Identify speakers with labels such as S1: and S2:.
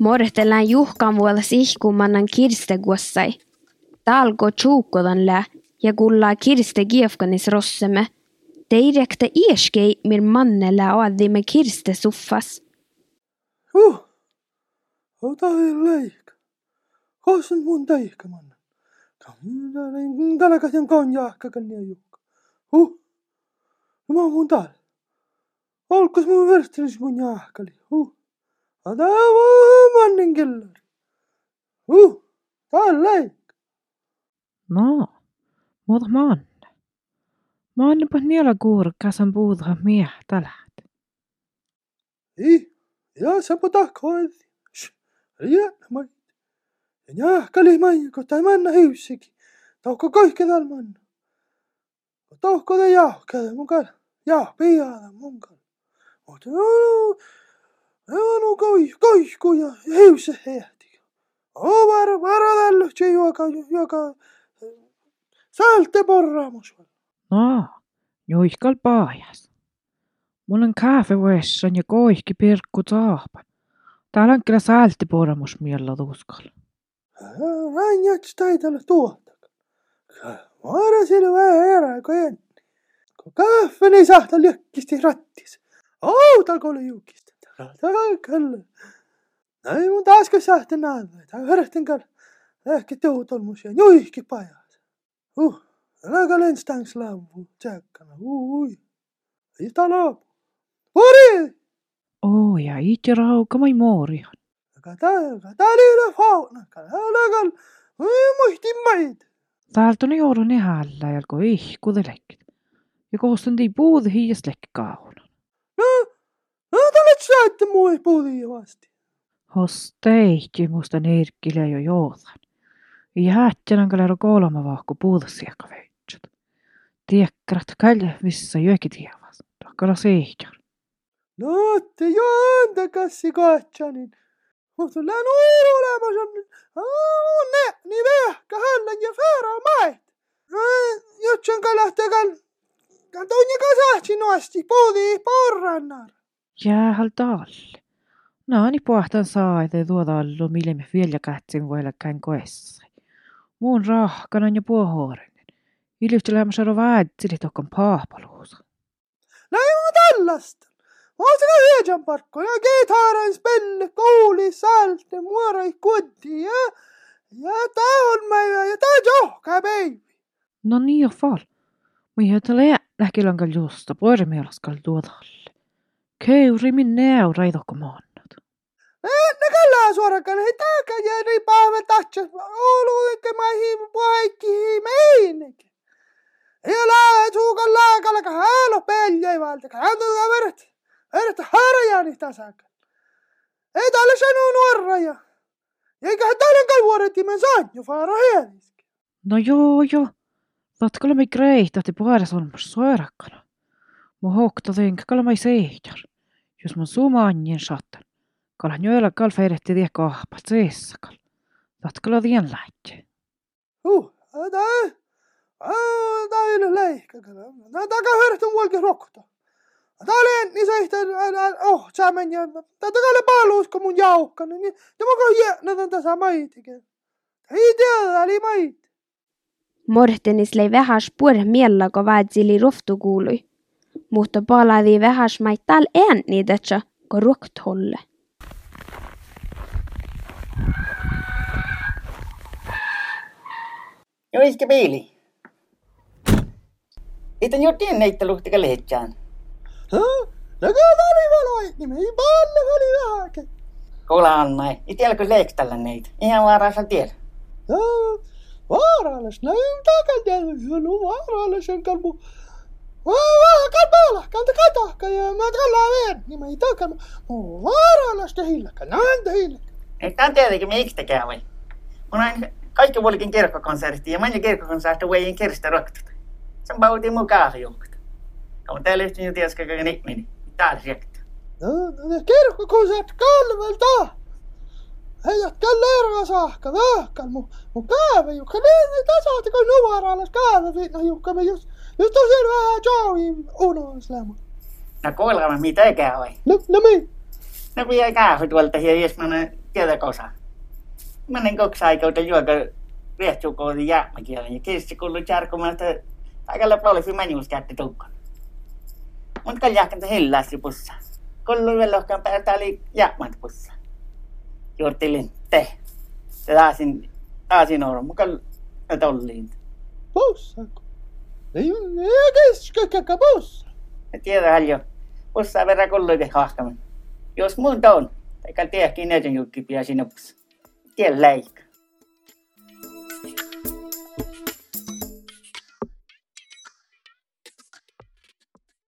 S1: Mortelään juhkan vuolla sihkumannan kirste guossai. Talko tjuukodan lää ja kullaa kirste kiefkanis rossemme. Teirekte ieskei mir mannella oadimme kirste suffas.
S2: Huh, ota leik. Kosin mun teikka manna. Tällä käsin konjaakka kannia jukka. Huh, no mä mun täällä. Olkos mun verstelis mun jahkali. Huh, ota mannin kellari. Huh, täällä leik.
S3: No, muuta maanne. Maanne pa niellä kuur kasan puudha mieh tälät.
S2: Ei, ja sä pota koedi. Riiä, mä. Ja jahkali mai, kun tää manna hyysikin. Tauko kaikki täällä. Kun tauko tää jahkali mun kanssa. Ja, piada mun kanssa. Mutta no, no coi, coi, cuya, heuse heähtiga. Omar varadallu tse joka, joka, salte porramus.
S3: No, juiskal paajas. Mulla on kahvevessan ja koihki pirkku taapan. Täällä on kyllä salte porramus miellä tuskal.
S2: Ranjats taidalla tuotaka. Varasin vähän erää kuin ennen. Kun kahveni sahta lyökkisti rattis. Outa kolu juukista. kyllä. Ei mun taaskin sahti näemme. Tää hörhtin kyllä. Ehkä teutolmusia. Juihki pajas. Uh. Älä lenstänks lämpu. Tsekkana. Uui. Ei talo. Pori!
S3: Oo, ja itse raukamai moorihan.
S2: Aga täällä, täällä fauna. Älä kall. Muistin maid.
S3: Täältä on juuri ne hällä, ja kun ihkudelekit. Ja koostan
S2: tei puude hiias lekkaa. Saatte muu puudi vasti.
S3: Hos teihti musta nirkkile jo joodan. Ja hättänän kalero kolma vahku puudasiakka veitsut. Tiekkrat vissa jöki tievas. Takkala seihjar.
S2: No, te jo anda kassi kahtsanin. Mutta lään uuru olemas on. Ne, niin vehkä hällän ja fäära maet. Jotsan kalahtakan. Kantoin ja kasahti noasti puudi porrannar.
S3: Jäähäl talle. Naani pohtan saa, että tuota allu mille vielä katsin voilla käyn koessa. Muun rahkanan ja puohoren. Ilyhteläämä saada väätsili tokkon paapaluusa.
S2: Näin on tällaista. Vaasika hyödän parkko ja gitaran spelle kouli sälte muorai koddi ja ja tää on mä ja tää johka baby.
S3: No niin jo fall. Mä jätälä lähkilankal justa poiremielaskal tuodalle. Keuri min näu raidokko maannat.
S2: Ne kallaa suorakan hei tääkä ja niin päivä tahtsas. Oulu eikä mä hiimu poikki hiimeinekin. Ja lää suukan ka häälo peljei valta. Kääntyä verrat. Verrat harjani tasaka. Ei täällä sanu nuorraja. Eiköhän täällä kai vuodettimen saan jo faara hieniski.
S3: No joo joo. Tatkolla me greitahti puhdas olmas suorakkana. Mu hokta tenkä kalla mai seihjar. Jos mun suuma anjen sattan. Kalan joilla kal feiretti tie kahpat seessakal. Tatkolla tien lähtee.
S2: Huh, ole leikkakaan. Tää takaa hörhtön vuolki rokta. Oli niin se oh, sä meni ja takaa paluusko mun jaukkana, niin tämä kun hienä tässä maitikin. Ei tiedä, oli mait.
S1: Mortenis lei vähäs puolella miellä, kun vaatsili roftu kuului. Mutta paladi vähäs mai tal en niitätsä, kun ruokt holle.
S4: Joiske piili. Itän jo tien neitä luhtika lehtsään.
S2: Näkää tali valoi, niin ei paljon oli vähäkin.
S4: Kuula Anna, ei tiedäkö leikstellä neitä. Ihan vaaraansa tiedä.
S2: Joo, vaarallis, näin takajällä, se on vaarallis, sen kalmu. Kalpala, kanta katahka ja mä kallaa veen, niin mä ei takan. Muu vaarallis tehilläkä, näin tehilläkä.
S4: Ei tää tietenkin miksi te käy. Mun on kaikki vuolikin kirkkokonsertti ja manja kirkkokonsertti vuojen kirstä roktut. Sen pautiin mukaan juhkat. Kun täällä yhtä jo tiedätkö koko nimeni. Täällä sieltä.
S2: No, no, kirkkokonsert kalvelta. Hei, jätkän lerva saakka, vähkän mu, mu kääve jukka, niin tasahti kun nuvarallas kääve viinna jukka, me just, just tosin vähän Joey unos lämä.
S4: No kuulkaa mitä käy.
S2: No, no mi,
S4: No kun jäi kaahu tuolta ja jos mä tiedä kosa. Mä niin koksi aikoita juoka riehtukoodi jäämäkielen ja kiisti kullu charkumaan, että aikalla poliisi manuus kätti tukkan. Mut kan jääkäntä hillästi pussa. Kullu vielä lohkaan päätä oli jäämät pussa. Juurtilin te. Ja taasin, taasin oro, mukaan tolliin.
S2: Pussako? Ei, ei keskikäkä pussa.
S4: Tiedä jo, pussa verran kulluikin haaskamen. Jos mun ton, eikä tiedäkin näiden jukki piä sinne pussa. Tien leikka.